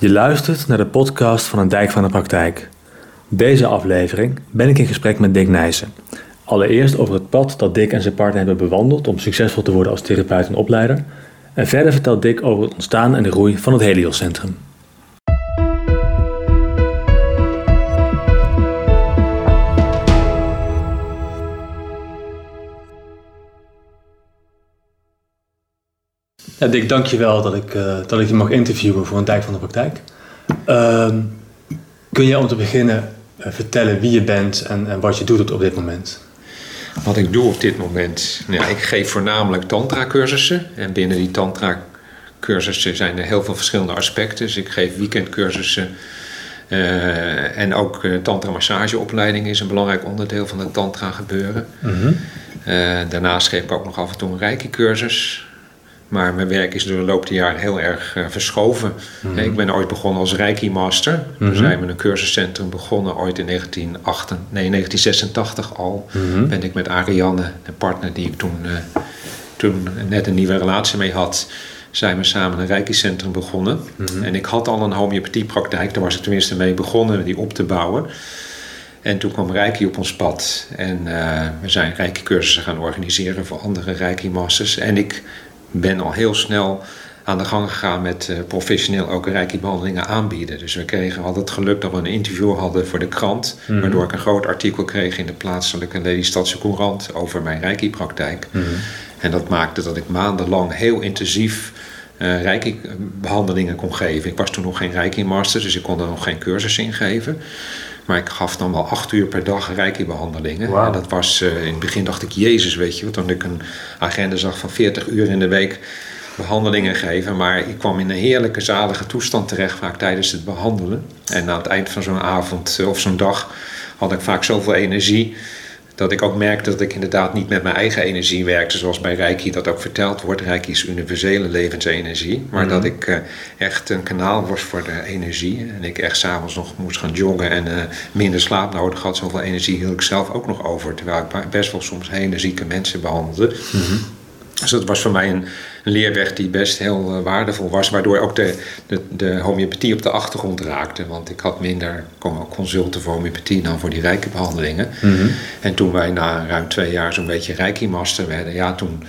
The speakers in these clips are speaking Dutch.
Je luistert naar de podcast van een dijk van de praktijk. Deze aflevering ben ik in gesprek met Dick Nijssen. Allereerst over het pad dat Dick en zijn partner hebben bewandeld om succesvol te worden als therapeut en opleider. En verder vertelt Dick over het ontstaan en de groei van het Helios Centrum. Ja, Dick, dankjewel dat ik, uh, dat ik je mag interviewen voor een Dijk van de Praktijk. Uh, kun je om te beginnen uh, vertellen wie je bent en, en, wat je doet op dit moment? Wat ik doe op dit moment? Nou, ik geef voornamelijk tantra-cursussen. En binnen die tantra-cursussen zijn er heel veel verschillende aspecten. Dus ik geef weekendcursussen. Uh, en ook tantra-massageopleiding is een belangrijk onderdeel van het tantra gebeuren. Mm -hmm. daarnaast geef ik ook nog af en toe een reiki-cursus. Maar mijn werk is door de loop der jaren heel erg uh, verschoven. Mm -hmm. Ik ben ooit begonnen als Reiki Master. Mm -hmm. We zijn met een cursuscentrum begonnen ooit in 1988, nee, 1986 al. Mm -hmm. Ben ik met Ariane, de partner die ik toen, uh, toen net een nieuwe relatie mee had, zijn we samen een Reiki Centrum begonnen. En ik had al een homeopathiepraktijk, daar was ik tenminste mee begonnen die op te bouwen. En toen kwam Reiki op ons pad. En uh, we zijn Reiki-cursussen gaan organiseren voor andere Reiki-masters. En ik ben al heel snel aan de gang gegaan met uh, professioneel ook reiki-behandelingen aanbieden. Dus we kregen altijd het geluk dat we een interview hadden voor de krant, mm -hmm. waardoor ik een groot artikel kreeg in de plaatselijke Lelystadse Courant over mijn reiki-praktijk. Mm -hmm. En dat maakte dat ik maandenlang heel intensief uh, reiki-behandelingen kon geven. Ik was toen nog geen reiki-master, dus ik kon er nog geen cursus in geven. Maar ik gaf dan wel acht uur per dag reiki-behandelingen. Wow. En dat was, uh, in het begin dacht ik, Jezus, weet je, toen ik een agenda zag van 40 uur in de week behandelingen geven. Maar ik kwam in een heerlijke, zalige toestand terecht, vaak tijdens het behandelen. En aan het eind van zo'n avond of zo'n dag had ik vaak zoveel energie dat ik ook merkte dat ik inderdaad niet met mijn eigen energie werkte, zoals bij Reiki dat ook verteld wordt. Reiki is universele levensenergie, maar mm -hmm. dat ik uh, echt een kanaal was voor de energie. En ik echt s'avonds nog moest gaan joggen en uh, minder slaap nodig had. Zoveel energie hield ik zelf ook nog over, terwijl ik best wel soms hele zieke mensen behandelde. Mm -hmm. Dus dat was voor mij een leerweg die best heel uh, waardevol was, waardoor ook de, de, de homeopathie op de achtergrond raakte. Want ik had minder consulten voor homeopathie dan voor die rijke behandelingen. Mm -hmm. En toen wij na ruim twee jaar zo'n beetje reiki-master werden, ja, toen,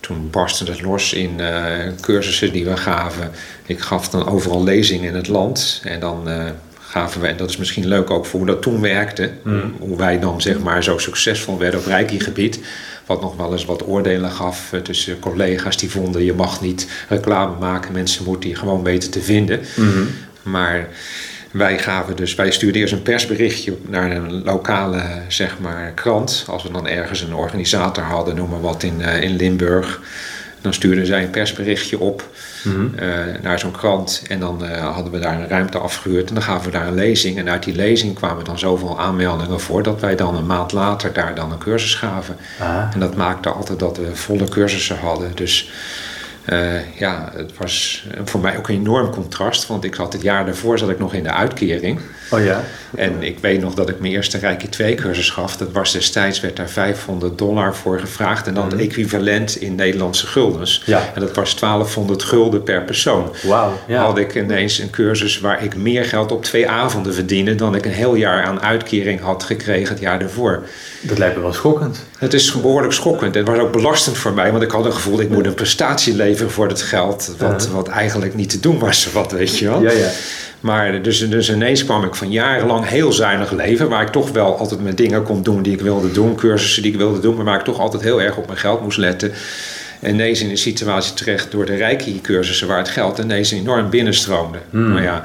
toen barstte het los in uh, cursussen die we gaven. Ik gaf dan overal lezingen in het land en dan... Uh, gaven we, en dat is misschien leuk ook voor hoe dat toen werkte, mm. hoe wij dan zeg maar zo succesvol werden op reiki-gebied. Wat nog wel eens wat oordelen gaf uh, tussen collega's die vonden je mag niet reclame maken, mensen moeten je gewoon weten te vinden. Mm -hmm. Maar wij gaven dus, wij stuurden eerst een persberichtje naar een lokale zeg maar, krant. Als we dan ergens een organisator hadden, noem maar wat in, uh, in Limburg. Dan stuurden zij een persberichtje op mm -hmm. uh, naar zo'n krant. En dan uh, hadden we daar een ruimte afgehuurd. En dan gaven we daar een lezing. En uit die lezing kwamen dan zoveel aanmeldingen voor... dat wij dan een maand later daar dan een cursus gaven. Ah. En dat maakte altijd dat we volle cursussen hadden. Dus uh, ja, het was voor mij ook een enorm contrast. Want ik had het jaar daarvoor zat ik nog in de uitkering. Oh ja? En ik weet nog dat ik mijn eerste Reiki 2 cursus gaf. Dat was destijds, werd daar 500 dollar voor gevraagd. En dan mm. het equivalent in Nederlandse guldens. Ja. En dat was 1200 gulden per persoon. Wauw, ja. Had ik ineens een cursus waar ik meer geld op twee avonden verdiende... dan ik een heel jaar aan uitkering had gekregen het jaar daarvoor. Dat lijkt me wel schokkend. Het is behoorlijk schokkend. Het was ook belastend voor mij. Want ik had een gevoel, ik moet een prestatie leveren voor het geld. Wat, uh-huh. wat eigenlijk niet te doen was, wat weet je wel. Ja, ja. Maar dus, dus ineens kwam ik van jarenlang heel zuinig leven. Waar ik toch wel altijd mijn dingen kon doen die ik wilde doen. Cursussen die ik wilde doen. Maar waar ik toch altijd heel erg op mijn geld moest letten. En ineens in een situatie terecht door de Reiki-cursussen waar het geld ineens enorm binnenstroomde. Hmm. Maar ja,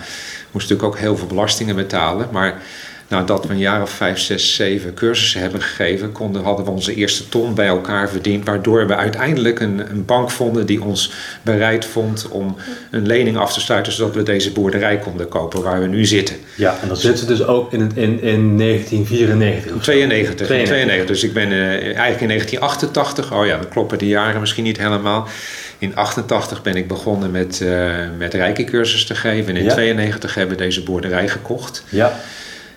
moest natuurlijk ook heel veel belastingen betalen. Maar nadat we een jaar of vijf, zes, zeven cursussen hebben gegeven, konden, hadden we onze eerste ton bij elkaar verdiend. Waardoor we uiteindelijk een, een bank vonden die ons bereid vond om een lening af te sluiten, zodat we deze boerderij konden kopen waar we nu zitten. Ja, en dat zit ze dus ook in, in, in 1994? 92, 92. 92. Dus ik ben uh, eigenlijk in 1988, oh ja, dan kloppen die jaren misschien niet helemaal. In 88 ben ik begonnen met, uh, met rijke cursus te geven. En in ja. 92 hebben we deze boerderij gekocht. Ja.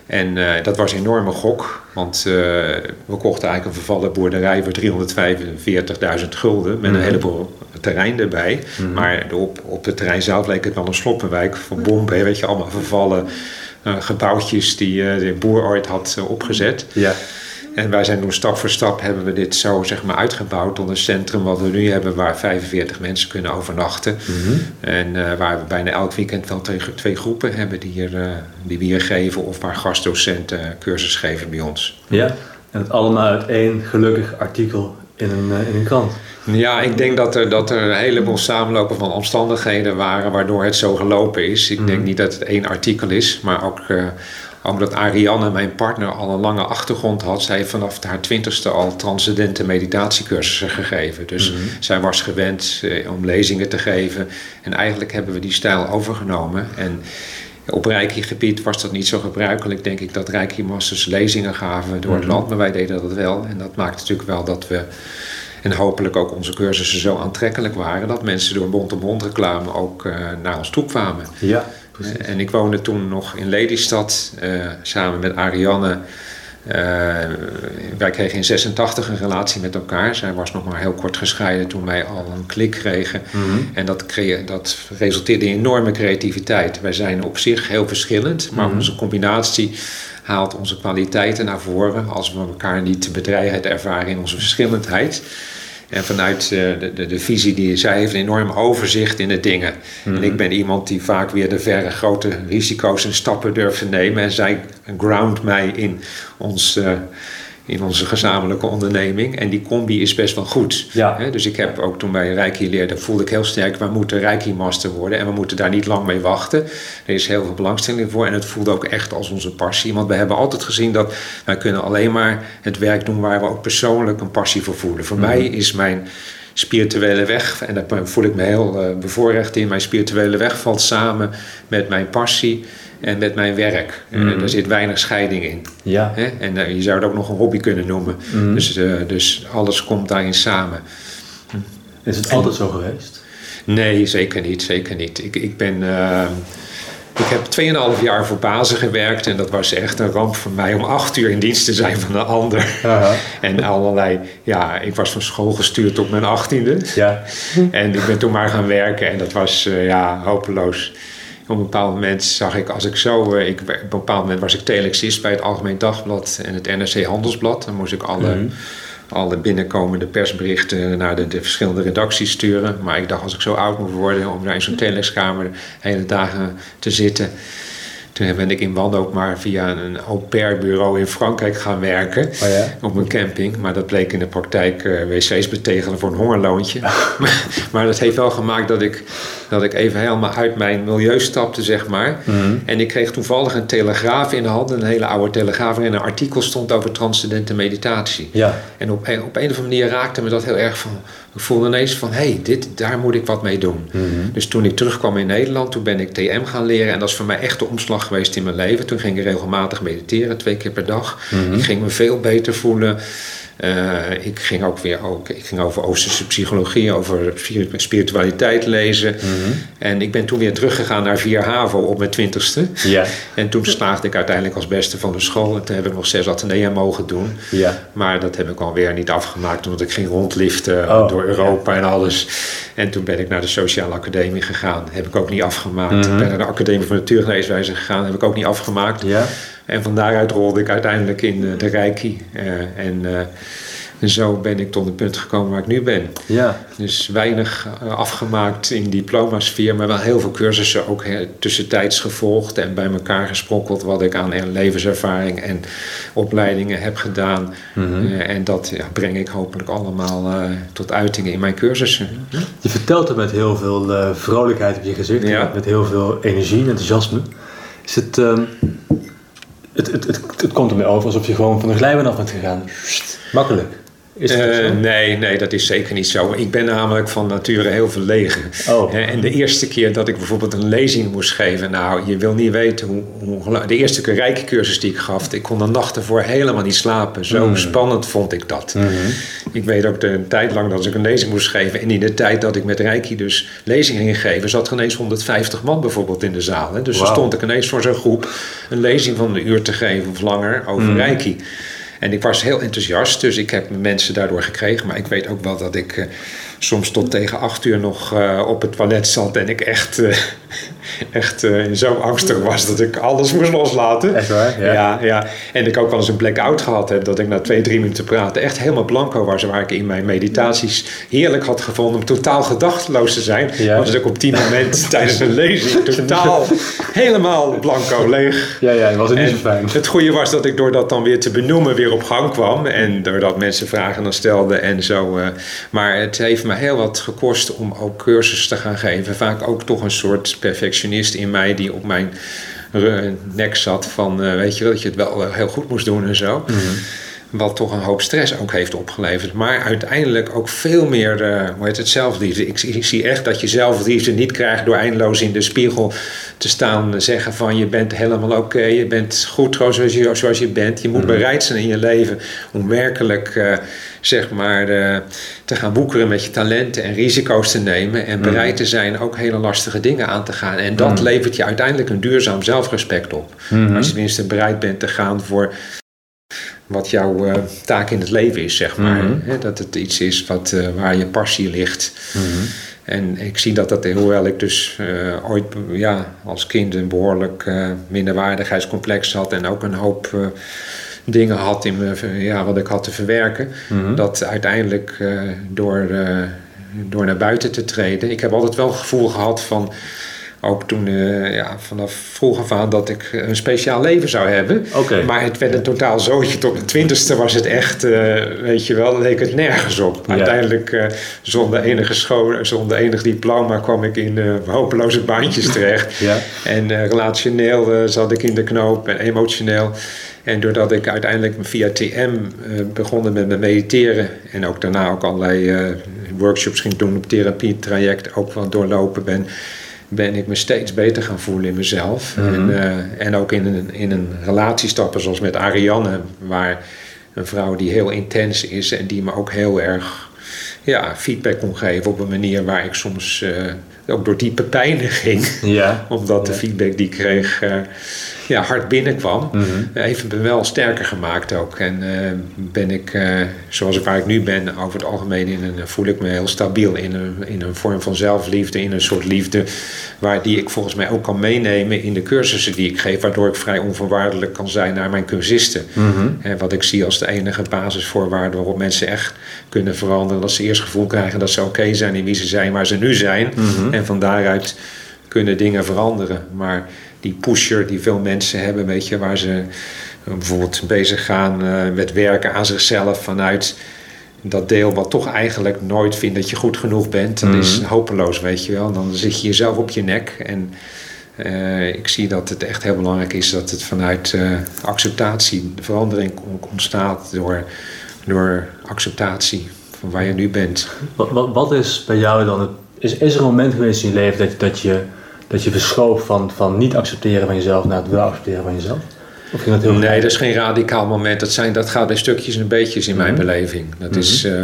En uh, dat was een enorme gok, want uh, we kochten eigenlijk een vervallen boerderij voor 345.000 gulden met een heleboel terrein erbij. Mm. Maar op, op het terrein zelf leek het wel een sloppenwijk van bomben, weet je, allemaal vervallen uh, gebouwtjes die de boer ooit had opgezet. Ja. En wij zijn toen stap voor stap hebben we dit zo zeg maar uitgebouwd tot een centrum wat we nu hebben waar 45 mensen kunnen overnachten. Mhm. En uh, waar we bijna elk weekend wel twee, twee groepen hebben die, hier, uh, die we hier geven of waar gastdocenten cursus geven bij ons. Ja, en het allemaal uit één gelukkig artikel in een, in een krant. Ja, ik denk dat er, dat er een heleboel samenlopen van omstandigheden waren waardoor het zo gelopen is. Ik denk niet dat het één artikel is, maar ook omdat Ariane, mijn partner, al een lange achtergrond had. Zij heeft vanaf haar twintigste al transcendente meditatiecursussen gegeven. Dus Mhm. zij was gewend eh, om lezingen te geven. En eigenlijk hebben we die stijl overgenomen. En op Reiki-gebied was dat niet zo gebruikelijk, denk ik, dat Reiki-masters lezingen gaven door het Mhm. land. Maar wij deden dat wel. En dat maakt natuurlijk wel dat we... En hopelijk ook onze cursussen zo aantrekkelijk waren... dat mensen door mond-op-mond reclame ook eh, naar ons toe kwamen. Ja, precies. Eh, En ik woonde toen nog in Lelystad eh, samen met Ariane. Eh, wij kregen in 86 een relatie met elkaar. Zij was nog maar heel kort gescheiden toen wij al een klik kregen. Mhm. En dat, dat resulteerde in enorme creativiteit. Wij zijn op zich heel verschillend, maar Mhm. onze combinatie haalt onze kwaliteiten naar voren als we elkaar niet bedreigend ervaren in onze verschillendheid. En vanuit eh, de, de, de visie die zij heeft, een enorm overzicht in de dingen. En ik ben iemand die vaak weer de verre grote risico's en stappen durft te nemen. En zij ground mij in, ons, eh, in onze gezamenlijke onderneming. En die combi is best wel goed. Ja. Dus ik heb ook toen wij Reiki leerden, voelde ik heel sterk, we moeten Reiki master worden. En we moeten daar niet lang mee wachten. Er is heel veel belangstelling voor. En het voelde ook echt als onze passie. Want we hebben altijd gezien dat wij kunnen alleen maar het werk doen waar we ook persoonlijk een passie voor voelen. Voor mij is mijn spirituele weg, en daar voel ik me heel eh, bevoorrecht in, mijn spirituele weg valt samen met mijn passie en met mijn werk. En Mhm. er zit weinig scheiding in. Ja. Hè? En eh, je zou het ook nog een hobby kunnen noemen. Mhm. Dus, eh, dus alles komt daarin samen. Is het altijd zo geweest? Nee, zeker niet. Zeker niet. Ik, ik ben. eh, ik heb 2,5 jaar voor bazen gewerkt en dat was echt een ramp voor mij om acht uur in dienst te zijn van een ander. En allerlei, ja, ik was van school gestuurd op mijn achttiende. Ja. En ik ben toen maar gaan werken en dat was eh, ja, hopeloos. Op een bepaald moment zag ik, als ik zo... eh, ik, op een bepaald moment was ik telexist bij het Algemeen Dagblad en het NRC Handelsblad. Dan moest ik alle, Mhm. alle binnenkomende persberichten naar de, de verschillende redacties sturen. Maar ik dacht, als ik zo oud moet worden om daar in zo'n telexkamer de hele dagen te zitten... Toen ben ik in wanhoop maar via een au pair bureau in Frankrijk gaan werken Oh ja? op een camping. Maar dat bleek in de praktijk eh, wc's betegelen voor een hongerloontje. maar, maar dat heeft wel gemaakt dat ik, dat ik even helemaal uit mijn milieu stapte, zeg maar. Mhm. En ik kreeg toevallig een telegraaf in de hand, een hele oude telegraaf... waarin een artikel stond over transcendente meditatie. Ja. En op, op een of andere manier raakte me dat heel erg van... Ik voelde ineens van, hé, hey, dit, daar moet ik wat mee doen. Mhm. Dus toen ik terugkwam in Nederland, toen ben ik TM gaan leren. En dat is voor mij echt de omslag geweest in mijn leven. Toen ging ik regelmatig mediteren, twee keer per dag. Mhm. Ik ging me veel beter voelen. Eh, ik ging ook weer ook, ik ging over Oosterse psychologie, over spiri- spiritualiteit lezen. Mhm. En ik ben toen weer teruggegaan naar 4 HAVO op mijn twintigste. Ja. En toen slaagde ik uiteindelijk als beste van de school. En toen heb ik nog zes atenea mogen doen. Ja. Maar dat heb ik alweer niet afgemaakt, omdat ik ging rondliften Oh, door Europa en alles. En toen ben ik naar de Sociale Academie gegaan. Heb ik ook niet afgemaakt. Mhm. Ik ben naar de Academie van Natuurgeneeswijze gegaan. Heb ik ook niet afgemaakt. Ja. En van daaruit rolde ik uiteindelijk in eh, de Reiki. Eh, en, eh, en zo ben ik tot het punt gekomen waar ik nu ben. Ja. Dus weinig afgemaakt in diplomasfeer, maar wel heel veel cursussen ook tussentijds gevolgd en bij elkaar gesprokkeld wat ik aan er- levenservaring en opleidingen heb gedaan. Mhm. En dat ja, breng ik hopelijk allemaal tot uitingen in mijn cursussen. Je vertelt het met heel veel vrolijkheid op je gezicht. Ja. Met heel veel energie en enthousiasme. Is het, ehm, het, het, het, komt ermee over alsof je gewoon van een glijbaan af bent gegaan. Makkelijk. Is dat Eh, nee, nee, dat is zeker niet zo. Ik ben namelijk van nature heel verlegen. Oh. En de eerste keer dat ik bijvoorbeeld een lezing moest geven, nou, je wil niet weten hoe, de eerste keer rijkencursus die ik gaf, ik kon de nacht ervoor helemaal niet slapen. Zo Mm. spannend vond ik dat. Mhm. Ik weet ook de een tijd lang dat ik een lezing moest geven. En in de tijd dat ik met Reiki dus lezingen ging geven, zat er ineens 150 man bijvoorbeeld in de zaal. Hè. Dus dan Wauw. stond ik ineens voor zo'n groep een lezing van een uur te geven of langer over Mhm. Reiki. En ik was heel enthousiast, dus ik heb mensen daardoor gekregen. Maar ik weet ook wel dat ik eh, soms tot tegen acht uur nog eh, op het toilet zat. En ik echt, eh, echt eh, zo angstig was dat ik alles moest loslaten. Echt waar? Ja. Ja, ja. En ik ook wel eens een blackout gehad heb. Dat ik na twee, drie minuten praten echt helemaal blanco was. Waar ik in mijn meditaties heerlijk had gevonden om totaal gedachteloos te zijn. Ja. Was ik op die moment tijdens een lezing totaal helemaal blanco leeg. Ja, ja, dat was het niet En zo fijn. het goede was dat ik door dat dan weer te benoemen weer op gang kwam. En doordat mensen vragen dan stelden en zo. eh, maar het heeft me heel wat gekost om ook cursussen te gaan geven. Vaak ook toch een soort in mij die op mijn nek zat. Van eh, weet je wel, dat je het wel eh, heel goed moest doen en zo. Wat toch een hoop stress ook heeft opgeleverd. Maar uiteindelijk ook veel meer, eh, hoe heet het, zelfliefde. Ik, zie- ik zie echt dat je zelfliefde niet krijgt door eindeloos in de spiegel te staan. eh, Zeggen van je bent helemaal oké, je bent goed zoals je, zoals je bent. Je moet bereid zijn in je leven om werkelijk, eh, zeg maar, eh, te gaan woekeren met je talenten en risico's te nemen. En bereid te zijn ook hele lastige dingen aan te gaan. En dat levert je uiteindelijk een duurzaam zelfrespect op. Mhm. Als je tenminste bereid bent te gaan voor wat jouw eh, taak in het leven is, zeg maar. Mhm. Dat het iets is wat, eh, waar je passie ligt. Mhm. En ik zie dat dat, hoewel ik dus eh, ooit ja, als kind een behoorlijk eh, minderwaardigheidscomplex had en ook een hoop dingen had in me, ja, wat ik had te verwerken, Mhm. dat uiteindelijk door, door naar buiten te treden. Ik heb altijd wel het gevoel gehad van. Ook toen, eh, ja, vanaf vroeg af aan, dat ik een speciaal leven zou hebben. Maar het werd een totaal zootje. Tot mijn twintigste was het echt, eh, weet je wel, leek het nergens op. Ja. Uiteindelijk, eh, zonder enige school, zonder enig diploma, kwam ik in eh, hopeloze baantjes terecht. Ja. En eh, relationeel eh, zat ik in de knoop en emotioneel. En doordat ik uiteindelijk via TM eh, begonnen met mijn mediteren en ook daarna ook allerlei eh, workshops ging doen op therapietraject, ook wel doorlopen ben, ben ik me steeds beter gaan voelen in mezelf. Mhm. en, eh, en ook in een, in een relatie stappen zoals met Ariane, waar een vrouw die heel intens is en die me ook heel erg ja, feedback kon geven op een manier waar ik soms eh, ook door diepe pijnen ging Ja. omdat de feedback die ik kreeg eh, ja, hard binnenkwam. Mhm. Heeft me wel sterker gemaakt ook. En eh, ben ik, eh, zoals ik waar ik nu ben, over het algemeen in een, voel ik me heel stabiel in een, in een vorm van zelfliefde, in een soort liefde, waar die ik volgens mij ook kan meenemen in de cursussen die ik geef, waardoor ik vrij onvoorwaardelijk kan zijn naar mijn cursisten. Mhm. En wat ik zie als de enige basisvoorwaarde waarop mensen echt kunnen veranderen, dat ze eerst gevoel krijgen dat ze oké zijn in wie ze zijn, waar ze nu zijn. Mhm. En van daaruit kunnen dingen veranderen. Maar die pusher die veel mensen hebben, weet je, waar ze eh, bijvoorbeeld bezig gaan eh, met werken aan zichzelf vanuit dat deel wat toch eigenlijk nooit vindt dat je goed genoeg bent, dat is Mhm. hopeloos, weet je wel. Dan zit je jezelf op je nek. En eh, ik zie dat het echt heel belangrijk is dat het vanuit acceptatie, de verandering on- ontstaat door, door acceptatie van waar je nu bent. Wat, wat, wat is bij jou dan het... Is, is er een moment geweest in je leven dat, dat je, dat je verschoof van, van niet accepteren van jezelf naar het wel accepteren van jezelf? Of ging dat heel Nee, dat is geen radicaal moment. Dat, zijn, dat gaat bij stukjes en beetjes in mijn Mhm. beleving. Dat is eh,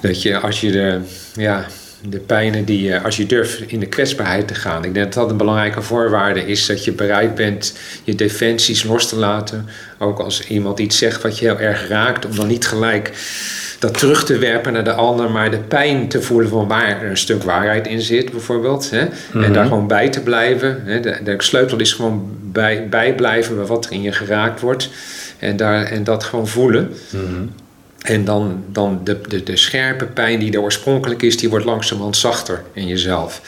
dat je als je de, ja, de pijnen die je, als je durft in de kwetsbaarheid te gaan. Ik denk dat dat een belangrijke voorwaarde is. Dat je bereid bent je defensies los te laten. Ook als iemand iets zegt wat je heel erg raakt, om dan niet gelijk dat terug te werpen naar de ander, maar de pijn te voelen van waar er een stuk waarheid in zit, bijvoorbeeld. Hè? En daar gewoon bij te blijven. Hè? De, de sleutel is gewoon bij, bij blijven bij wat er in je geraakt wordt. En, daar, en dat gewoon voelen. Mhm. En dan, dan de, de, de scherpe pijn die er oorspronkelijk is, die wordt langzamerhand zachter in jezelf.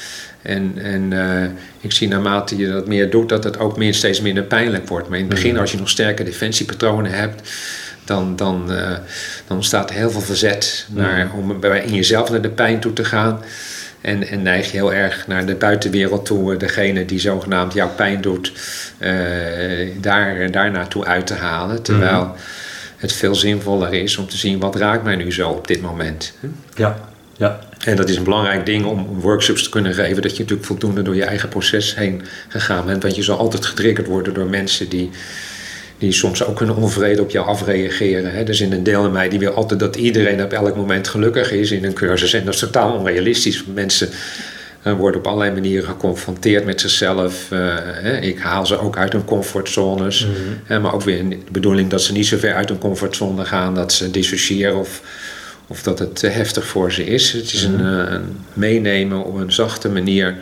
En, en eh, ik zie naarmate je dat meer doet, dat het ook meer, steeds minder pijnlijk wordt. Maar in het begin, als je nog sterke defensiepatronen hebt, dan, dan, eh, dan ontstaat er heel veel verzet naar, om bij- in jezelf naar de pijn toe te gaan. En, en neig je heel erg naar de buitenwereld toe, eh, degene die zogenaamd jouw pijn doet, eh, daar, daar naartoe uit te halen. Terwijl het veel zinvoller is om te zien wat raakt mij nu zo op dit moment. Ja, ja. En dat is een belangrijk ding om workshops te kunnen geven, dat je natuurlijk voldoende door je eigen proces heen gegaan bent. Want je zal altijd getriggerd worden door mensen die, die soms ook een onvrede op jou afreageren. Hè. Er is een deel in mij die wil altijd dat iedereen op elk moment gelukkig is in een cursus. En dat is totaal onrealistisch. Mensen uh, worden op allerlei manieren geconfronteerd met zichzelf. Uh, hè. Ik haal ze ook uit hun comfortzones. Mm -hmm. maar ook weer de bedoeling dat ze niet zo ver uit hun comfortzone gaan dat ze dissociëren of, of dat het te heftig voor ze is. Het is mm -hmm. een, een, meenemen op een zachte manier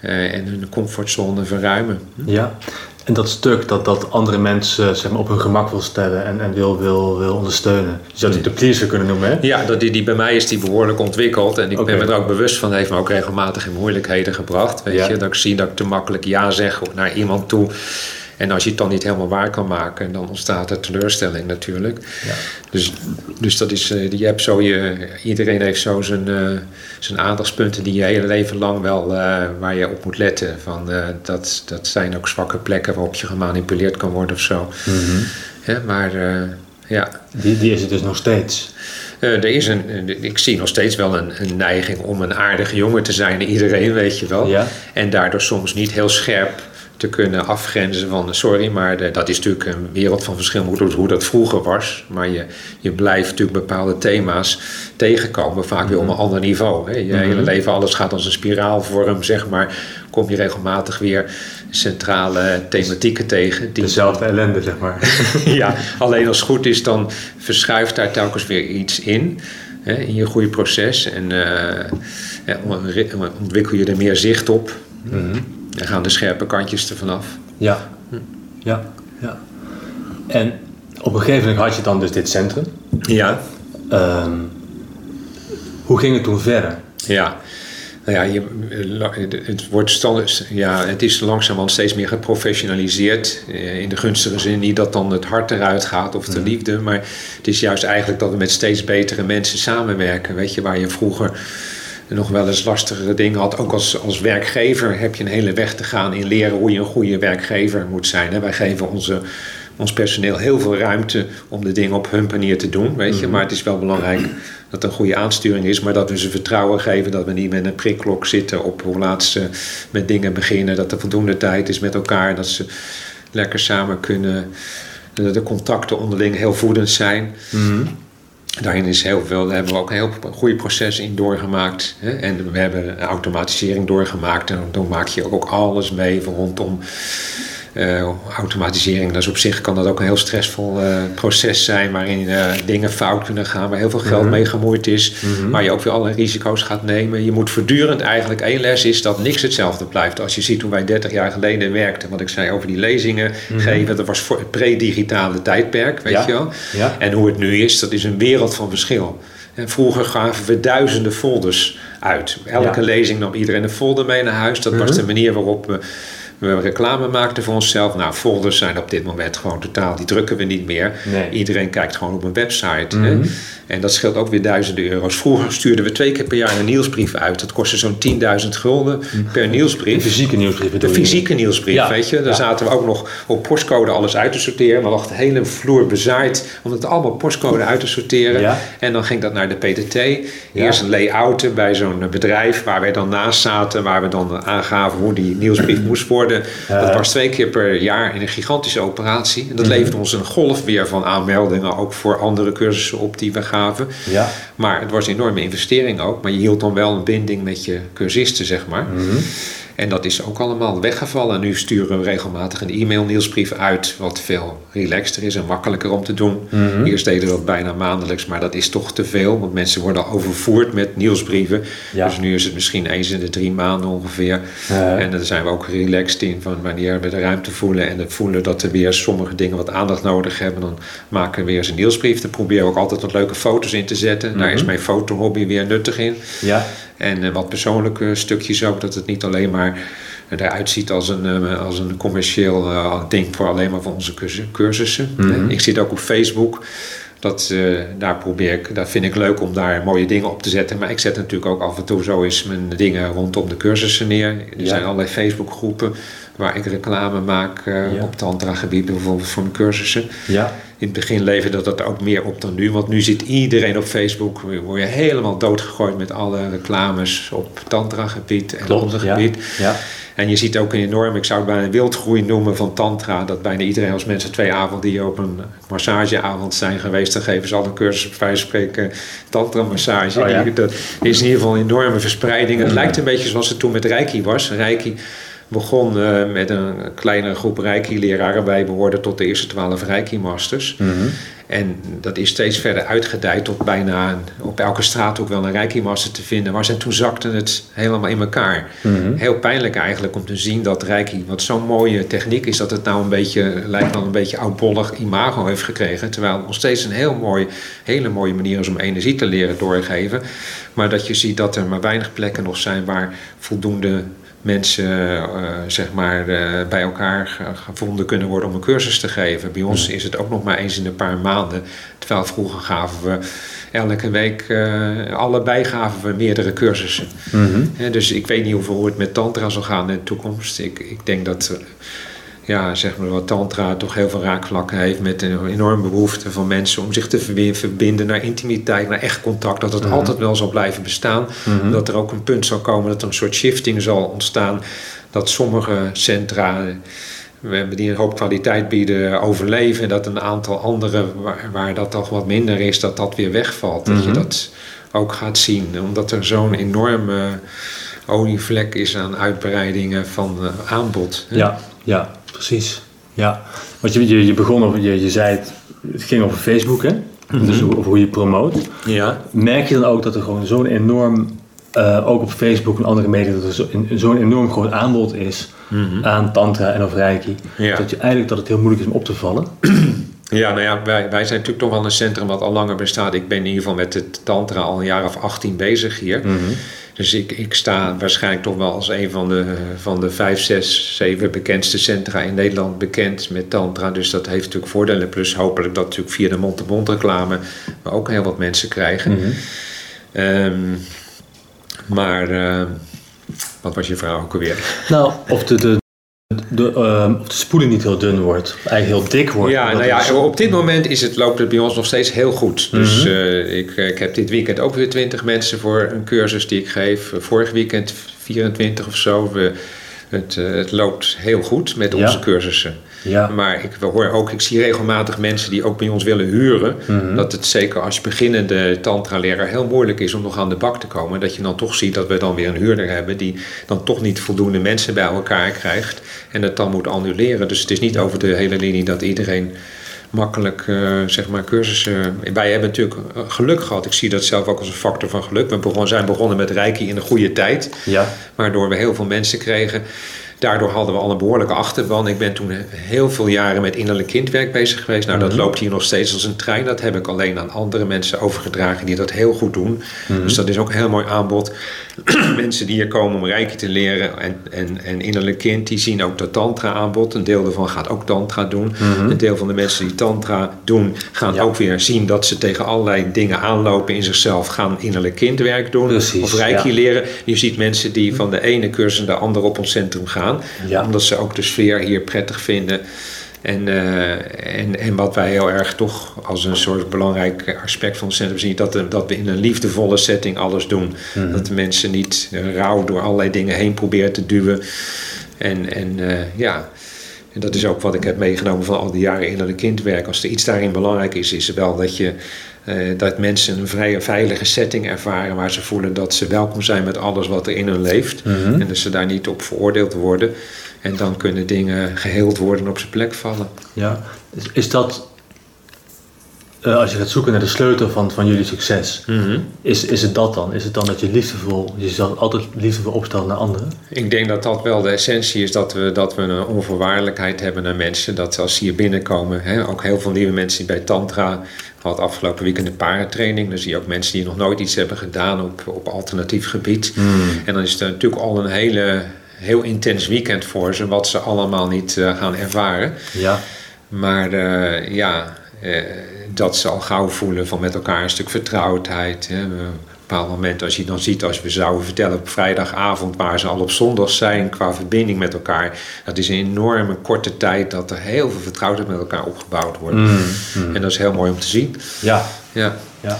uh, en hun comfortzone verruimen. Ja, en dat stuk dat, dat andere mensen zeg maar, op hun gemak wil stellen en, en wil, wil, wil ondersteunen. Je zou het de pleaser kunnen noemen, hè? Ja, dat die, die bij mij is die behoorlijk ontwikkeld. En ik okay. ben me er ook bewust van. heeft me ook regelmatig in moeilijkheden gebracht. Weet ja. je, dat ik zie dat ik te makkelijk ja zeg naar iemand toe. En als je het dan niet helemaal waar kan maken, dan ontstaat er teleurstelling natuurlijk. Ja. Dus, dus dat is, je hebt zo je, iedereen heeft zo zijn, uh, zijn aandachtspunten die je hele leven lang wel, uh, waar je op moet letten. Van, dat, dat zijn ook zwakke plekken waarop je gemanipuleerd kan worden of zo. Mm -hmm. ja, maar ja. Die, die is het dus nog steeds? er is een, ik zie nog steeds wel een, een, neiging om een aardige jongen te zijn. Iedereen weet je wel. Ja. En daardoor soms niet heel scherp te kunnen afgrenzen van sorry, maar de, dat is natuurlijk een wereld van verschil met hoe dat vroeger was. Maar je, je blijft natuurlijk bepaalde thema's tegenkomen, vaak weer op een ander niveau. Hè. Je hele leven, alles gaat als een spiraalvorm, zeg maar. Kom je regelmatig weer centrale thematieken tegen. Die Dezelfde ellende, zeg maar. ja, alleen als het goed is, dan verschuift daar telkens weer iets in. Hè, in je groeiproces. En uh, ontwikkel je er meer zicht op. Mm-hmm. Dan gaan de scherpe kantjes er vanaf. Ja, ja, ja. En op een gegeven moment had je dan dus dit centrum. Ja. Um, hoe ging het toen verder? Ja, nou ja, je, het, wordt stand, ja, het is langzamerhand steeds meer geprofessionaliseerd. In de gunstige zin niet dat dan het hart eruit gaat of de mm. liefde. Maar het is juist eigenlijk dat we met steeds betere mensen samenwerken. Weet je, waar je vroeger nog wel eens lastigere dingen had. Ook als, als werkgever heb je een hele weg te gaan in leren hoe je een goede werkgever moet zijn. Hè. Wij geven onze, ons personeel heel veel ruimte om de dingen op hun manier te doen. Weet je? Mm-hmm. Maar het is wel belangrijk dat er een goede aansturing is. Maar dat we ze vertrouwen geven. Dat we niet met een prikklok zitten op hoe laat ze met dingen beginnen. Dat er voldoende tijd is met elkaar. Dat ze lekker samen kunnen. Dat de contacten onderling heel voedend zijn. Mm-hmm. Daarin is heel veel, hebben we ook een heel goede proces in doorgemaakt. Hè? En we hebben automatisering doorgemaakt. En dan maak je ook alles mee rondom uh, automatisering. Dus op zich kan dat ook een heel stressvol uh, proces zijn. Waarin uh, dingen fout kunnen gaan. Waar heel veel geld mm -hmm. mee gemoeid is. Mm -hmm. Waar je ook weer allerlei risico's gaat nemen. Je moet voortdurend eigenlijk één les is dat niks hetzelfde blijft. Als je ziet hoe wij 30 jaar geleden werkten. Wat ik zei over die lezingen Mhm. geven. Dat was voor het pre-digitale tijdperk. Weet Ja. je wel. Ja. En hoe het nu is, dat is een wereld van verschil. En vroeger gaven we duizenden folders uit. Elke Ja. lezing nam iedereen een folder mee naar huis. Dat was Mhm. de manier waarop we, we reclame maakten voor onszelf. Nou, folders zijn op dit moment gewoon totaal, die drukken we niet meer. Nee. Iedereen kijkt gewoon op een website. Mhm. Hè? En dat scheelt ook weer duizenden euro's. Vroeger stuurden we twee keer per jaar een nieuwsbrief uit. Dat kostte zo'n 10.000 gulden per De nieuwsbrief. fysieke nieuwsbrief De fysieke nieuwsbrief, Ja, weet je. Daar ja. zaten we ook nog op postcode alles uit te sorteren. We lag de hele vloer bezaaid om het allemaal postcode uit te sorteren. Ja. En dan ging dat naar de PTT. Eerst een layouten bij zo'n bedrijf waar wij dan naast zaten. Waar we dan aangaven hoe die nieuwsbrief moest worden. Dat was twee keer per jaar in een gigantische operatie. En dat Mhm. leverde ons een golf weer van aanmeldingen. Ook voor andere cursussen op die we gaven. Ja. Maar het was een enorme investering ook. Maar je hield dan wel een binding met je cursisten, zeg maar. Mhm. En dat is ook allemaal weggevallen. Nu sturen we regelmatig een e-mail-nieuwsbrief uit, wat veel relaxter is en makkelijker om te doen. Mhm. Eerst deden we dat bijna maandelijks, maar dat is toch te veel, want mensen worden overvoerd met nieuwsbrieven. Ja. Dus nu is het misschien eens in de drie maanden ongeveer. En daar zijn we ook relaxed in van wanneer we de ruimte voelen en het voelen dat er weer sommige dingen wat aandacht nodig hebben. Dan maken we weer eens een nieuwsbrief. Daar proberen we ook altijd wat leuke foto's in te zetten. Daar is Mhm. mijn fotohobby weer nuttig in. ja. En eh, wat persoonlijke stukjes ook, dat het niet alleen maar eruit ziet als een, eh, als een commercieel eh, ding voor alleen maar voor onze cursu- cursussen. Mhm. Eh, Ik zit ook op Facebook. Dat, uh, daar probeer ik, dat vind ik leuk om daar mooie dingen op te zetten. Maar ik zet natuurlijk ook af en toe zo eens mijn dingen rondom de cursussen neer. Er zijn allerlei Facebookgroepen waar ik reclame maak uh, op tantra-gebied, bijvoorbeeld voor mijn cursussen. Ja. In het begin leverde dat ook meer op dan nu, want nu zit iedereen op Facebook. Word je helemaal doodgegooid met alle reclames op tantra-gebied en ander gebied. Ja. En je ziet ook een enorm, ik zou het bijna een wildgroei noemen van tantra. Dat bijna iedereen, als mensen twee avonden die op een massageavond zijn geweest, dan geven ze al een cursus op spreken tantra-massage. Oh, ja. Dat is in ieder geval een enorme verspreiding. Het lijkt een beetje zoals het toen met Reiki was. Reiki begon uh, met een kleinere groep Reiki-leraren. Wij behoorden tot de eerste twaalf Reiki-masters. Mm -hmm. En dat is steeds verder uitgedijd tot bijna een, op elke straat ook wel een Reiki-master te vinden. Maar ze, toen zakte het helemaal in elkaar. Mm -hmm. Heel pijnlijk eigenlijk om te zien dat Reiki, wat zo'n mooie techniek is, dat het nou een beetje, lijkt wel een beetje oudbollig imago heeft gekregen. Terwijl het nog steeds een heel mooi, hele mooie manier is om energie te leren doorgeven. Maar dat je ziet dat er maar weinig plekken nog zijn waar voldoende mensen uh, zeg maar, uh, bij elkaar gevonden kunnen worden om een cursus te geven. Bij ons is het ook nog maar eens in een paar maanden. Terwijl vroeger gaven we elke week, uh, allebei gaven we meerdere cursussen. Mm -hmm. ja, dus ik weet niet hoe het met tantra zal gaan in de toekomst. Ik, ik denk dat ja, zeg maar wat tantra toch heel veel raakvlakken heeft met een enorme behoefte van mensen om zich te verbinden naar intimiteit, naar echt contact. Dat het Mhm. mm -hmm. altijd wel zal blijven bestaan. Mm -hmm. Dat er ook een punt zal komen dat er een soort shifting zal ontstaan. Dat sommige centra die een hoop kwaliteit bieden overleven. En dat een aantal andere waar, waar dat toch wat minder is, dat dat weer wegvalt. Dat Mhm. je dat ook gaat zien. Omdat er zo'n enorme olievlek is aan uitbreidingen van uh, aanbod. Ja, ja, precies. Ja, want je, je, je begon over, je, je zei het, het ging over Facebook, hè? Dus over hoe je promoot. Ja. Merk je dan ook dat er gewoon zo'n enorm, eh, ook op Facebook en andere media, dat er zo- zo'n enorm groot aanbod is Mhm. aan tantra en of reiki, Ja. dat je eigenlijk dat het heel moeilijk is om op te vallen? Ja, nou ja, wij, wij zijn natuurlijk toch wel een centrum wat al langer bestaat. Ik ben in ieder geval met het tantra al een jaar of 18 bezig hier. Dus ik, ik sta waarschijnlijk toch wel als een van de, van de vijf, zes, zeven bekendste centra in Nederland bekend met tantra. Dus dat heeft natuurlijk voordelen. Plus hopelijk dat natuurlijk via de mond-to-mond reclame we ook heel wat mensen krijgen. Mhm. Ehm, maar eh, wat was je vraag ook alweer? Nou, of de, de, de, ehm, of de spoeling niet heel dun wordt, eigenlijk heel dik wordt. Ja, nou ja, op dit moment is het, loopt het bij ons nog steeds heel goed. Dus eh, ik, ik heb dit weekend ook weer 20 mensen voor een cursus die ik geef. Vorig weekend 24 of zo. We, het, eh, het loopt heel goed met Ja. onze cursussen. Ja. Maar ik hoor ook, ik zie regelmatig mensen die ook bij ons willen huren. Mhm. Dat het zeker als je beginnende tantra-leraar heel moeilijk is om nog aan de bak te komen. Dat je dan toch ziet dat we dan weer een huurder hebben die dan toch niet voldoende mensen bij elkaar krijgt. En het dan moet annuleren. Dus het is niet over de hele linie dat iedereen makkelijk eh, zeg maar cursussen. Wij hebben natuurlijk eh, geluk gehad. Ik zie dat zelf ook als een factor van geluk. We begon, zijn begonnen met Reiki in de goede tijd Ja, waardoor we heel veel mensen kregen. Daardoor hadden we al een behoorlijke achterban. Ik ben toen heel veel jaren met innerlijk kindwerk bezig geweest. Nou, dat Mhm. loopt hier nog steeds als een trein. Dat heb ik alleen aan andere mensen overgedragen die dat heel goed doen. Mhm. Dus dat is ook een heel mooi aanbod. mensen die hier komen om reiki te leren en, en, en innerlijk kind, die zien ook dat tantra aanbod. Een deel daarvan gaat ook tantra doen. Een deel van de mensen die tantra doen, gaan Mhm. Ja. ook weer zien dat ze tegen allerlei dingen aanlopen in zichzelf. Gaan innerlijk kindwerk doen Precies, of reiki ja. leren. Je ziet mensen die van de ene cursus naar de andere op ons centrum gaan. Ja. Omdat ze ook de sfeer hier prettig vinden. En, eh, en, en wat wij heel erg toch als een soort belangrijk aspect van het centrum zien, dat, de- dat we in een liefdevolle setting alles doen. Mhm. Dat de mensen niet eh, rauw door allerlei dingen heen proberen te duwen. En, en eh, ja, en dat is ook wat ik heb meegenomen van al die jaren innerlijk kindwerk. Als er iets daarin belangrijk is, is wel dat je eh, dat mensen een vrije, veilige setting ervaren waar ze voelen dat ze welkom zijn met alles wat er in hun leeft. Mhm. En dat ze daar niet op veroordeeld worden. En dan kunnen dingen geheeld worden en op zijn plek vallen. ja. Is, is dat, eh, als je gaat zoeken naar de sleutel van, van jullie succes, is, is het dat dan? Is het dan dat je liefdevol, jezelf altijd liefdevol opstelt naar anderen? Ik denk dat dat wel de essentie is, dat we, dat we een onvoorwaardelijkheid hebben naar mensen. Dat als ze hier binnenkomen, hè, ook heel veel nieuwe mensen die bij Tantra, had afgelopen weekend een parentraining. Dan zie je ook mensen die nog nooit iets hebben gedaan op, op alternatief gebied. En dan is het natuurlijk al een hele, heel intens weekend voor ze, wat ze allemaal niet eh, gaan ervaren. Ja. Maar eh, ja, eh, dat ze al gauw voelen van met elkaar een stuk vertrouwdheid. Hè. Een bepaald moment, als je dan ziet, als we zouden vertellen op vrijdagavond waar ze al op zondag zijn qua verbinding met elkaar. Dat is een enorme korte tijd dat er heel veel vertrouwdheid met elkaar opgebouwd wordt. Mm, mm. En dat is heel mooi om te zien. Ja, Ja. ja.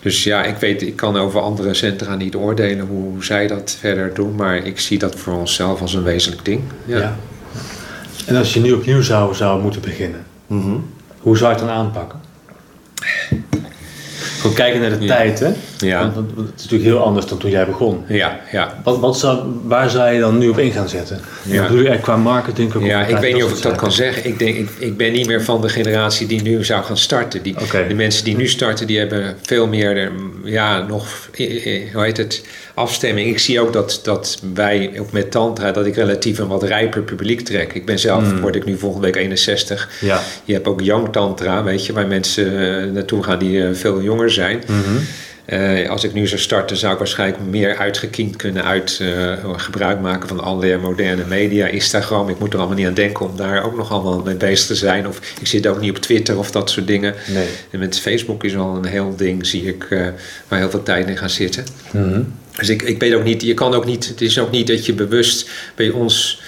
Dus ja, ik weet, ik kan over andere centra niet oordelen hoe zij dat verder doen, maar ik zie dat voor onszelf als een wezenlijk ding. ja. Ja. En als je nu opnieuw zou, zou moeten beginnen, Mhm. hoe zou je het dan aanpakken? Gewoon kijken naar de Ja. tijd, hè? Ja. Want, want het is natuurlijk heel anders dan toen jij begon. Ja, ja. Wat, wat zou, waar zou je dan nu op in gaan zetten? Ja. Bedoel je echt qua marketing? Ja, ik weet niet of ik dat kan zeggen. Ik, denk, ik, ik ben niet meer van de generatie die nu zou gaan starten. Die, Oké. De mensen die nu starten, die hebben veel meer, eh, ja, nog, eh, eh, hoe heet het, afstemming. Ik zie ook dat, dat wij, ook met Tantra, dat ik relatief een wat rijper publiek trek. Ik ben zelf, Mm. word ik nu volgende week 61. Ja. Je hebt ook Young Tantra, weet je, waar mensen eh, naartoe gaan die eh, veel jonger zijn. Mhm. Eh, als ik nu zou starten, zou ik waarschijnlijk meer uitgekiend kunnen uit eh, gebruik maken van allerlei moderne media, Instagram. Ik moet er allemaal niet aan denken om daar ook nog allemaal mee bezig te zijn. Of ik zit ook niet op Twitter of dat soort dingen. Nee. En met Facebook is al een heel ding, zie ik, eh, waar heel veel tijd in gaat zitten. Mhm. Dus ik, ik weet ook niet, je kan ook niet, het is ook niet dat je bewust bij ons.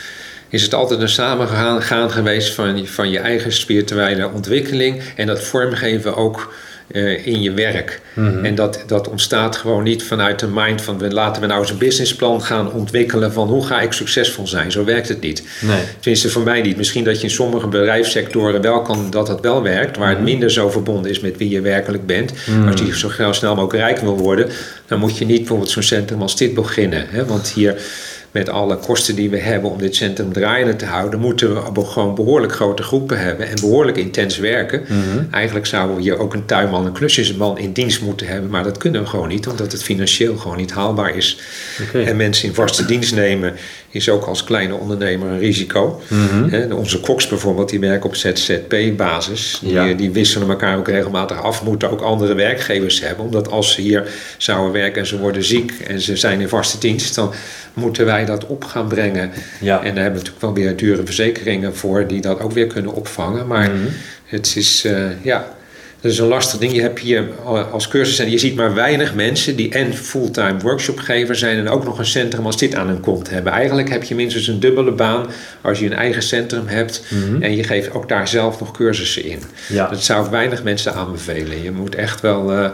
Is het altijd een samengaan gaan geweest van, van je eigen spirituele ontwikkeling en dat vormgeven ook eh, in je werk. Mhm. En dat, dat ontstaat gewoon niet vanuit de mind van we- laten we nou eens een businessplan gaan ontwikkelen van hoe ga ik succesvol zijn. Zo werkt het niet. Nee. Tenminste, voor mij niet. Misschien dat je in sommige bedrijfssectoren wel kan dat het wel werkt, waar het Mhm. minder zo verbonden is met wie je werkelijk bent. Mhm. Als je zo snel, snel mogelijk rijk wil worden, dan moet je niet bijvoorbeeld zo'n centrum als dit beginnen. Hè? Want hier, met alle kosten die we hebben om dit centrum draaiende te houden, moeten we gewoon behoorlijk grote groepen hebben en behoorlijk intens werken. Mhm. Eigenlijk zouden we hier ook een tuinman, een klusjesman in dienst moeten hebben, maar dat kunnen we gewoon niet, omdat het financieel gewoon niet haalbaar is. En mensen in vaste dienst nemen is ook als kleine ondernemer een risico. Mhm. Onze koks bijvoorbeeld, die werken op ZZP-basis. Die, Ja. die wisselen elkaar ook regelmatig af. Moeten ook andere werkgevers hebben. Omdat als ze hier zouden werken en ze worden ziek en ze zijn in vaste dienst, dan moeten wij dat op gaan brengen. Ja. En daar hebben we natuurlijk wel weer dure verzekeringen voor die dat ook weer kunnen opvangen. Maar Mhm. het is, eh, ja, dat is een lastig ding. Je hebt hier als cursus en je ziet maar weinig mensen die en fulltime workshopgever zijn en ook nog een centrum als dit aan hun kont hebben. Eigenlijk heb je minstens een dubbele baan als je een eigen centrum hebt Mhm. en je geeft ook daar zelf nog cursussen in. Ja. Dat zou ik weinig mensen aanbevelen. Je moet echt wel eh,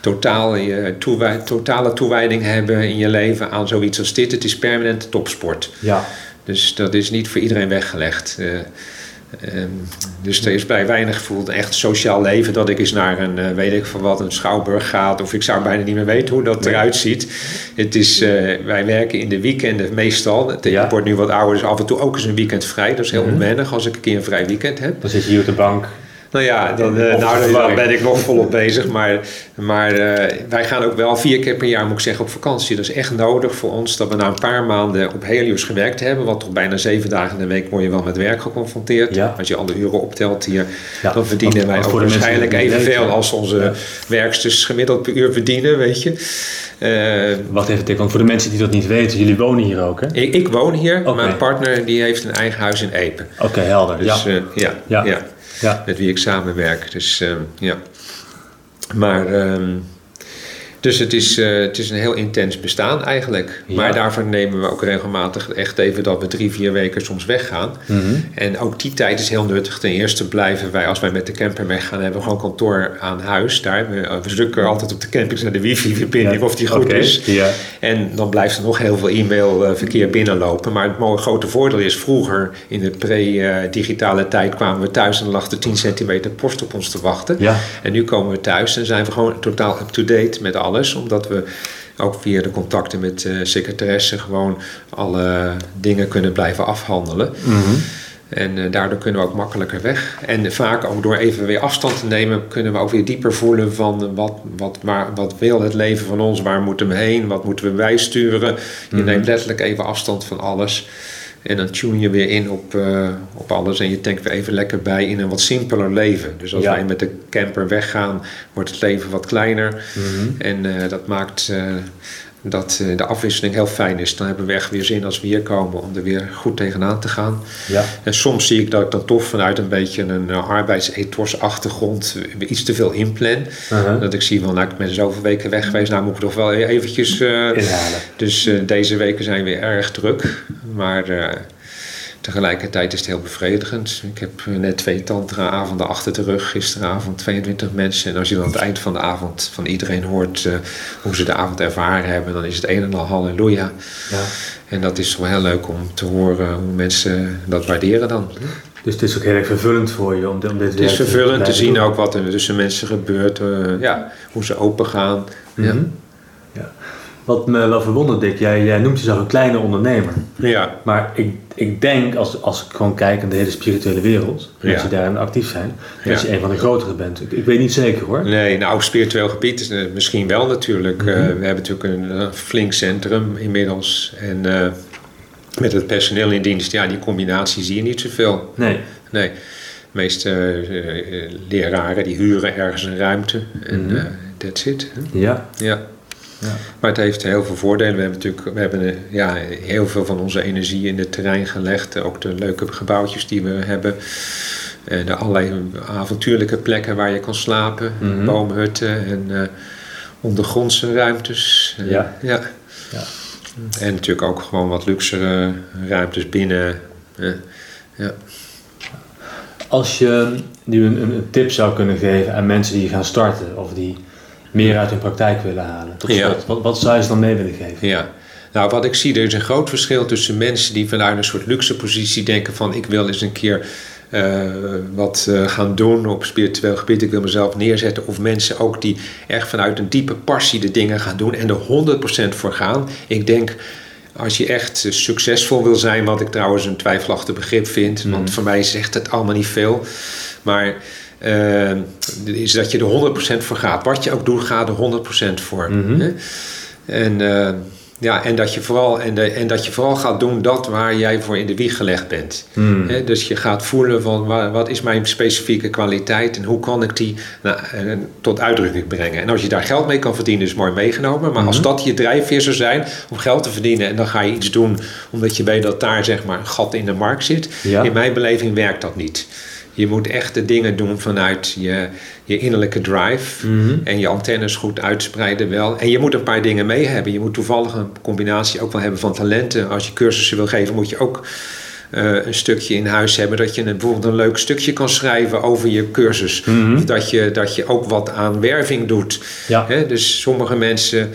totaal, je toewij- totale toewijding hebben in je leven aan zoiets als dit. Het is permanente topsport. Ja. Dus dat is niet voor iedereen weggelegd. Eh, ehm, dus er is bij weinig gevoel een echt sociaal leven dat ik eens naar een, eh, weet ik van wat, een schouwburg gaat. Of ik zou bijna niet meer weten hoe dat Nee. eruit ziet. Het is, eh, wij werken in de weekenden meestal. Het- Ja. Ik word nu wat ouder, dus af en toe ook eens een weekend vrij. Dat is heel Mhm. onwennig als ik een keer een vrij weekend heb. Dan zit je hier op de bank. Nou ja, dan, eh, nou, dan ben ik nog volop bezig. Maar, maar eh, wij gaan ook wel vier keer per jaar, moet ik zeggen, op vakantie. Dat is echt nodig voor ons dat we na een paar maanden op Helios gewerkt hebben. Want toch bijna zeven dagen in de week word je wel met werk geconfronteerd. Ja. Als je alle uren optelt hier, Ja, dan verdienen wij ook waarschijnlijk evenveel als onze werksters gemiddeld per uur verdienen, weet je. Eh, Wacht even, Dick, want voor de mensen die dat niet weten, jullie wonen hier ook, hè? Oké, ik, ik woon hier, Oké. mijn partner die heeft een eigen huis in Epen. helder. Dus ja. ja, Ja. ja. ja. met wie ik samenwerk. Dus ehm, ja. Maar. ehm, dus het is, eh, het is een heel intens bestaan eigenlijk. Ja. Maar daarvoor nemen we ook regelmatig echt even dat we drie, vier weken soms weggaan. Mhm. En ook die tijd is heel nuttig. Ten eerste blijven wij, als wij met de camper weggaan, hebben we gewoon kantoor aan huis daar. We, we drukken altijd op de campings naar de wifi-verbinding Ja. of die goed is. Ja. En dan blijft er nog heel veel e-mailverkeer binnenlopen. Maar het mooie grote voordeel is, vroeger in de pre-digitale tijd kwamen we thuis en lag er 10 centimeter post op ons te wachten. En nu komen we thuis en zijn we gewoon totaal up-to-date met alles. Omdat we ook via de contacten met uh, secretaressen gewoon alle dingen kunnen blijven afhandelen. Mhm. En uh, daardoor kunnen we ook makkelijker weg. En vaak ook door even weer afstand te nemen, kunnen we ook weer dieper voelen van wat, wat, waar, wat wil het leven van ons, waar moeten we heen, wat moeten we bijsturen. Je Mhm. neemt letterlijk even afstand van alles. En dan tune je weer in op, uh, op alles en je denkt weer even lekker bij in een wat simpeler leven. Dus als Ja. wij met de camper weggaan, wordt het leven wat kleiner. Mhm. En uh, dat maakt uh, dat eh, de afwisseling heel fijn is. Dan hebben we echt weer zin als we hier komen om er weer goed tegenaan te gaan. Ja. En soms zie ik dat ik dan toch vanuit een beetje een uh, arbeidsethos-achtergrond iets te veel inplan. Uh-huh. Dat ik zie van, nou, ik ben zoveel weken weg geweest, nou moet ik toch wel eventjes... uh, Inhalen. Dus deze weken zijn weer erg druk. Maar Tegelijkertijd is het heel bevredigend. Ik heb net twee tantra-avonden achter de rug. Gisteravond 22 mensen. En als je dan aan het eind van de avond van iedereen hoort uh, hoe ze de avond ervaren hebben, dan is het een en al halleluja. Ja. En dat is wel heel leuk om te horen hoe mensen dat waarderen dan. Dus het is ook heel erg vervullend voor je om, om dit Het is vervullend te, te zien ook wat er tussen mensen gebeurt. Uh, ja, hoe ze open gaan. Mm -hmm. ja. ja. Wat me wel verwondert, Dick, jij, jij noemt jezelf een kleine ondernemer. Ja. Maar ik, ik denk, als, als ik gewoon kijk in de hele spirituele wereld, mensen die daarin actief zijn, dat Ja. je een van de grotere bent. Ik, ik weet niet zeker hoor. Nee, nou, spiritueel gebied is het misschien wel natuurlijk. Mhm. Uh, we hebben natuurlijk een uh, flink centrum inmiddels. En met het personeel in dienst, ja, die combinatie zie je niet zoveel. Nee. Nee. De meeste leraren die huren ergens een ruimte en Mhm. that's it. hè. Ja. Ja. Maar het heeft heel veel voordelen. We hebben natuurlijk we hebben, eh, ja, heel veel van onze energie in het terrein gelegd. Ook de leuke gebouwtjes die we hebben. En de allerlei avontuurlijke plekken waar je kan slapen. Mhm. Boomhutten en eh, ondergrondse ruimtes. Eh, Ja. ja. Ja. En natuurlijk ook gewoon wat luxere ruimtes binnen. eh, ja. Als je nu een tip zou kunnen geven aan mensen die gaan starten of die meer uit hun praktijk willen halen, tot Ja. slot, wat, wat zou je ze dan mee willen geven? Ja, nou wat ik zie, er is een groot verschil tussen mensen die vanuit een soort luxe positie denken van ik wil eens een keer eh, wat eh, gaan doen op spiritueel gebied, ik wil mezelf neerzetten. Of mensen ook die echt vanuit een diepe passie de dingen gaan doen en er 100% voor gaan. Ik denk als je echt succesvol wil zijn, wat ik trouwens een twijfelachtig begrip vind, Mhm. want voor mij zegt het allemaal niet veel. Maar eh, is dat je er 100% voor gaat. Wat je ook doet, ga er 100% voor. Mhm. Hè? En, eh, ja, en, dat je vooral, en, de, en dat je vooral gaat doen dat waar jij voor in de wieg gelegd bent. Hmm. Hè, dus je gaat voelen van wa- wat is mijn specifieke kwaliteit en hoe kan ik die nou, eh, tot uitdrukking brengen. En als je daar geld mee kan verdienen is mooi meegenomen. Maar als Mhm. dat je drijfveer zou zijn om geld te verdienen en dan ga je iets doen omdat je weet dat daar zeg maar een gat in de markt zit. Ja. In mijn beleving werkt dat niet. Je moet echt de dingen doen vanuit je, je innerlijke drive. Mhm. En je antennes goed uitspreiden wel. En je moet een paar dingen mee hebben. Je moet toevallig een combinatie ook wel hebben van talenten. Als je cursussen wil geven, moet je ook eh, een stukje in huis hebben. Dat je een, bijvoorbeeld een leuk stukje kan schrijven over je cursus. Mhm. Of dat je, dat je ook wat aan werving doet. Ja. Dus sommige mensen.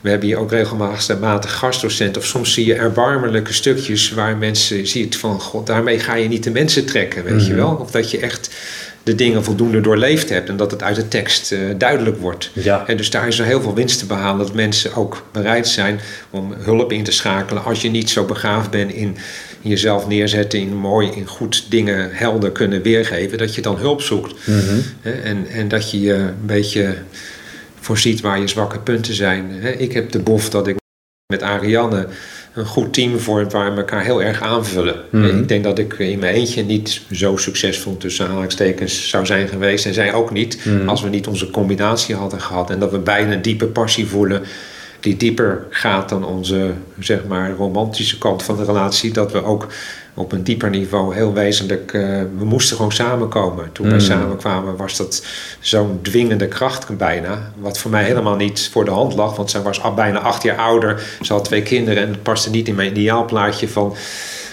We hebben hier ook regelmatig gastdocenten. Of soms zie je erbarmelijke stukjes waar mensen ziet van... God, daarmee ga je niet de mensen trekken, weet je Mhm. wel. Of dat je echt de dingen voldoende doorleefd hebt... en dat het uit de tekst eh, duidelijk wordt. Ja. En dus daar is er heel veel winst te behalen. Dat mensen ook bereid zijn om hulp in te schakelen... als je niet zo begaafd bent in jezelf neerzetten... in mooi, in goed dingen helder kunnen weergeven... dat je dan hulp zoekt. Mhm. En, en dat je je een beetje voorziet waar je zwakke punten zijn. Ik heb de bof dat ik met Ariane een goed team vorm waar we elkaar heel erg aanvullen. Mhm. Ik denk dat ik in mijn eentje niet zo succesvol tussen aanhalingstekens zou zijn geweest. En zij ook niet Mhm. als we niet onze combinatie hadden gehad. En dat we beide een diepe passie voelen die dieper gaat dan onze zeg maar, romantische kant van de relatie. Dat we ook op een dieper niveau heel wezenlijk... eh, we moesten gewoon samenkomen. Toen wij Mm. samenkwamen was dat zo'n dwingende kracht bijna. Wat voor mij helemaal niet voor de hand lag. Want zij was al bijna acht jaar ouder. Ze had twee kinderen en het paste niet in mijn ideaalplaatje van...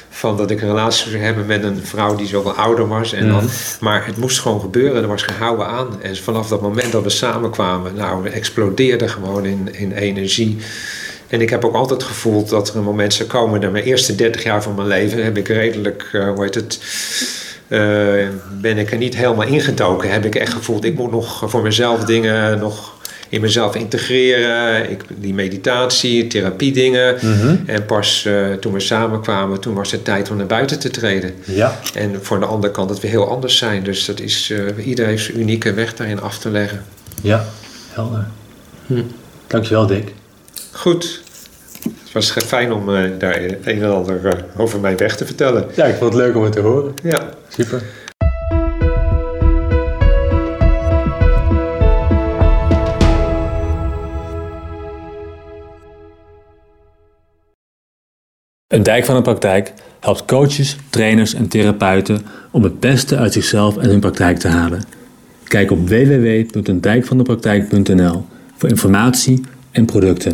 Van dat ik een relatie zou hebben met een vrouw die zoveel ouder was. En dan, Mhm. maar het moest gewoon gebeuren. Er was gehouden aan. En vanaf dat moment dat we samenkwamen, nou, we explodeerden gewoon in, in energie. En ik heb ook altijd gevoeld dat er een moment zou komen. Dat mijn eerste 30 jaar van mijn leven heb ik redelijk, eh, hoe heet het. eh, ben ik er niet helemaal ingedoken. Heb ik echt gevoeld, ik moet nog voor mezelf dingen nog in mezelf integreren. Ik, die meditatie, therapie dingen. Mhm. En pas eh, toen we samenkwamen, toen was het tijd om naar buiten te treden. Ja. En voor de andere kant het weer heel anders zijn. Dus dat is, eh iedereen heeft zijn unieke weg daarin af te leggen. Ja. Helder. Hm. Dankjewel, Dick. Goed. Het was fijn om eh, daar een en ander eh, over mijn weg te vertellen. Ja, ik vond het leuk om het te horen. Ja. Super. Een dijk van de praktijk helpt coaches, trainers en therapeuten om het beste uit zichzelf en hun praktijk te halen. Kijk op www.eendijkvandepraktijk.nl voor informatie en producten.